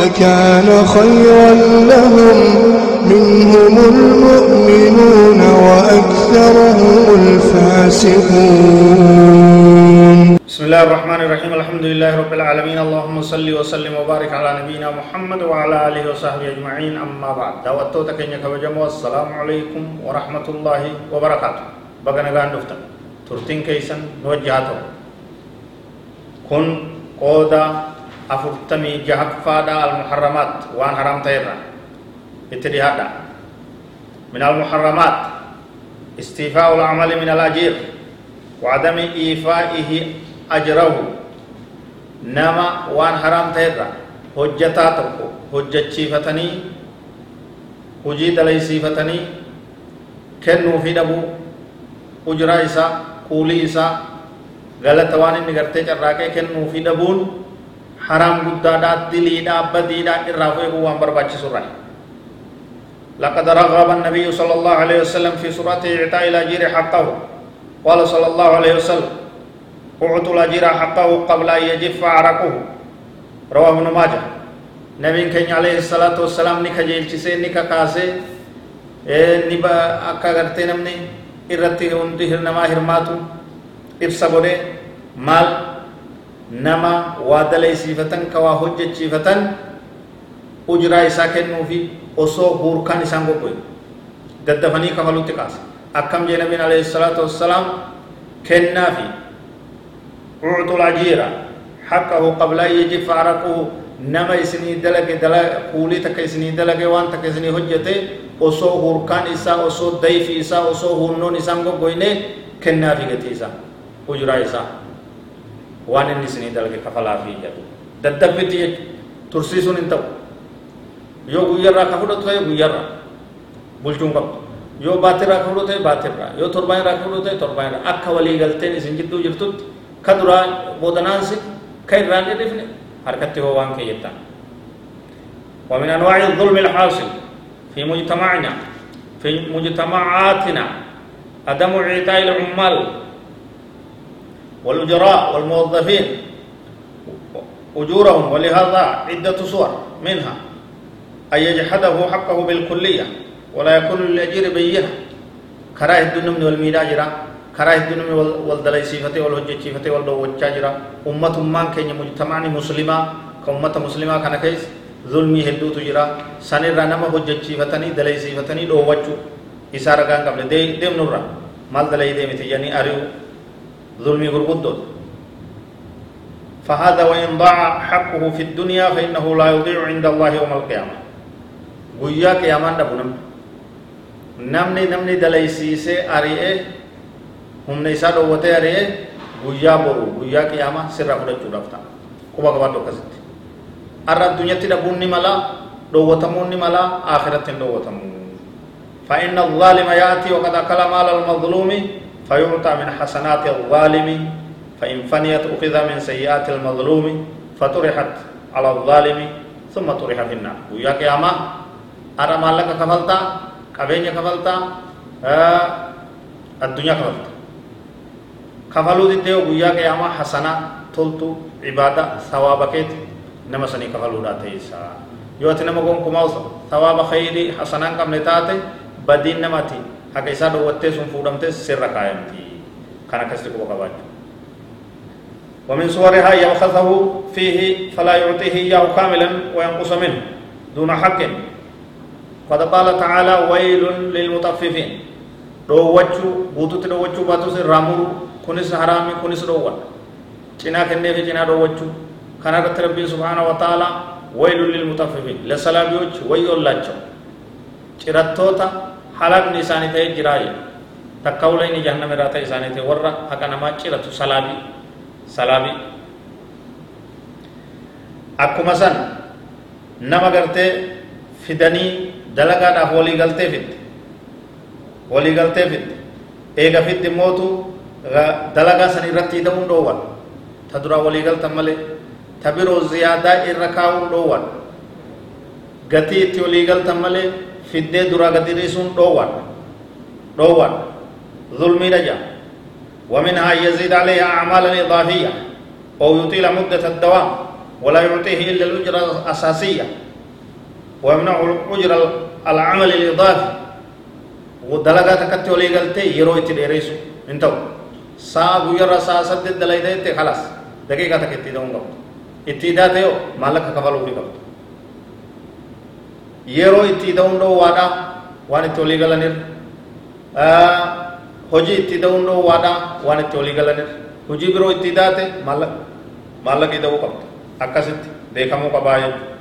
لكان خيرا لهم. منهم المؤمنون وأكثرهم الفاسقون. بسم الله الرحمن الرحيم. الحمد لله رب العالمين. اللهم صل وسلم وبارك على نبينا محمد وعلى آله وصحبه أجمعين. أما بعد دعوتو تكينيا كبجمو. السلام عليكم ورحمة الله وبركاته. بغنا غان دفتا ترتين كيسن. نوجهاتو. كن قودا afurtamii jahaffaadha almuharramaat waan haramta irra itti dhihaadha min almuharramaat istiifaa'u alcamali min alajiir وعدم إيفائه أجره نما وان حرام تهرا حجتا تركو حجة شيفتني hojii dalaysiifatanii kennuu fi dhabuu ujuraa isaa kuulii isaa galata waan inni gartee carraaqee kennuu fi dhabuun حرام قدادا دليدا بديدا إرافه وان برباچ سورة لقد رغب النبي صلى الله عليه وسلم في سورة إعطاء الأجير حقه قال صلى الله عليه وسلم أعطوا الأجير حقه قبل أن يجف عرقه رواه ابن ماجه نبي كان عليه الصلاة والسلام نكا جيلچسي نكا كاسي نبا أكا غرتي نمني irratti hundi namaa hirmaatu ibsa godhe maal nama waa dalaysiifatan ka waa hojjechiifatan ujiraa isaa kennuufi osoo huurkaan isaan goggoye daddafanii kafalutti kaasa akkam jee nabiin alayhi salaatu wassalaam kennaafi uctul ajiira haqqahu qabla an yajifa araquhu nama isinii dalage kuulii takka isinii dalage waan takka isinii hojjete osoo hurkaan isaa osoo dayfi isaa osoo hunnoon isaan goggoyne kennaafi gatii isaa ujuraa isaa waan inni isinii dalage kafalaafii jedhu daddabbitti jechu tursiisuun hin ta'u yoo guyyarraa ka fudhatu ta'e guyyarraa bulchuun qabdu yoo baatirraa ka fudhatu ta'e baatirraa yoo torbaan irraa ka fudhatu ta'e torbaan irraa akka walii galteen isin jidduu jirtutti ka duraa boodanaansi ka irraan dhidhifne harkatti hoo waan keeyyattan ومن أنواع الظلم الحاصل في مجتمعنا في مجتمعاتنا عدم إعطاء العمال والأجراء والموظفين أجورهم ولهذا عدة صور منها. أن يجحده حقه بالكلية ولا يكون للأجير بينة. كراه الدنم والميلاجرة كراه الدنم والهجة والدوجاجرة أمة مان كين مجتمعني مسلمة كأمة مسلمة كان كيس ظلمي هدو تجرا سنر نما هجة شيفتني دليسيفتني دوجو إسارة كان قبل دي دم نورا مال دلي دي متجاني أريو. ظلمي غرغدود فهذا وإن ضاع حقه في الدنيا فإنه لا يضيع عند الله يوم القيامة namni namni namni dalaysiisee ari'ee humna isaa dhoowwatee ari'ee guyyaa boru guyyaa qiyaamaa sirraa fudhachuudhaaf ta'a quba qabaadhu akkasitti har'a addunyatti dhabuun ni mala dhoowwatamuun ni mala akhiratti hin dhoowwatamu فإن الظالم يأتي وقد أكل مال المظلوم فيعطى من حسنات الظالم فإن فنيت أخذ من سيئات المظلوم فطرحت على الظالم ثم طرح في النار. ويا قيامة أرى مالك كفلتا قبين كفلتا آه الدنيا كفلتا كفلوا دي ويا قيامة حسنة تلتو عبادة ثوابكت نما سني كفلوا دا تيسا يوتي نما قوم كماوس ثواب خيري حسنان كم نتاتي بدين نماتي. Haka isaa dhowwattee sun fuudhamtee sirra kaayamti kan akkasitti quba qabaachuu ومن صورها يأخذه فيه فلا يعطيه إياه كاملا وينقص منه دون حق قد قال تعالى ويل للمطففين رووچو بوتوت رووچو باتو سر رامو كنس حرامي كنس رووان چنا كنه في چنا رووچو كان رب سبحانه وتعالى ويل للمطففين لسلابيوچ ويولاچو چرتوتا halaqni isaanii ta'ee jiraa jedha takka ulayni jahannama irraa ta'e isaanii ta'e warra haqa namaa ciratu salaabii salaabii akkuma san nama gartee fidanii dalagaadhaaf walii galtee fidde walii galtee fidde eega fidde mootu dalagaa san irratti hidhamuun dhoowwan ta duraa walii galtan malee ta biroo ziyaadaa irra kaa'uun dhoowwan gatii itti walii galtan malee fiddee duraa gadi dhiisuun dhoowwan dhoowwan ظلمي رجع ومنها يزيد عليها أعمالا إضافية أو يطيل مدة الدوام ولا يعطيه إلا الأجرة الأساسية ويمنع أجر العمل الإضافي ودلقات كتي ولي قلتي يروي تديريسو انتو سا غير سا سد دلائي خلاص دقيقة تكتي دون قبط اتداته مالك كفلو في قبط yeroo itti da'uun dhoowwaadha waan itti walii galanir hojii itti da'uun dhoowwaadha waan itti walii galanir hojii biroo itti daate maallaqii da'uu qabda akkasitti beekamuu qabaa jechuudha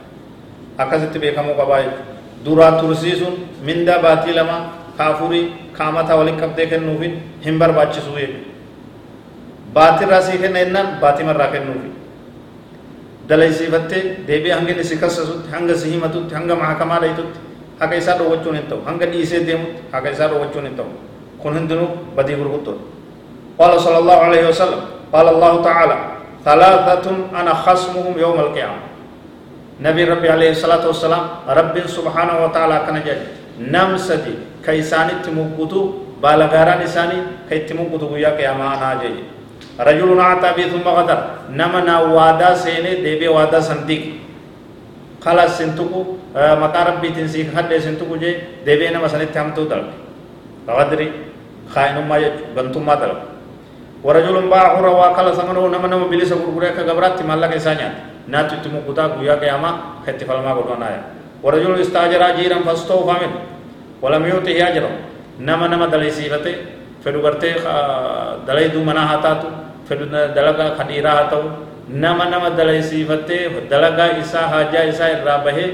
akkasitti beekamuu qabaa jechuudha duraa tursiisuun mindaa baatii lama kaafurii kaamataa waliin qabdee kennuufin hin barbaachisuu jechuudha baatirraa sii kenna jennaan baatimarraa kennuufi dalaysiifattee deebii hanga inni si kassasutti hanga si himatutti hanga mahakamaa dhayitutti haka isaa dhowwachuun hin ta'u hanga dhiisee deemutti haka isaa dhowwachuun hin ta'u kun hundinuu badii gurguddoodha الله عليه وسلم قال الله تعالى ثلاثة أنا خصمهم يوم القيامة نبي ربي عليه الصلاة والسلام رب سبحانه وتعالى كان جاي نم سدي كيساني تموكتو بالغاران إساني كي تموكتو ويا قيامة أنا جاي رجل أعطى بي ثم غدر. نمنا وادا سيني ديبي وادا صنديق خلاص سنتكو مقا ربي تنسيك حد سنتكو جي ديبي نما سنت همتو دلق غدري خائن ما بنتم ما دلق ورجل باع روا قال سمنه نما نما بليس غرغره كغبرات مالك إسانيا ناتو تمو قطا قويا قياما خط فلما قدونا آية ورجل استاجر جيرا فاستوفى منه ولم يؤته أجره نما نما دلي سيفته فدو غرتي دلي دو منا fedhu dalagaa ka dhiiraa haa ta'u nama nama dalaysiifattee dalagaa isaa haajaa isaa irraa bahee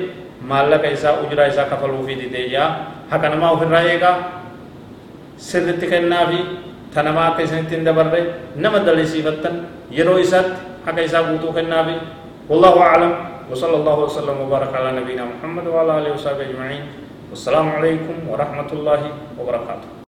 maallaqa isaa ujuraa isaa kafaluufii didee jaa haqa namaa ofirraa eegaa sirritti kennaafi ta namaa akka isinitti hin dabarre nama dalaysiifattan yeroo isaatti haqa isaa guutuu kennaafi والله أعلم وصلى الله وسلم وبارك على نبينا محمد وعلى آله وصحبه أجمعين والسلام عليكم ورحمة الله وبركاته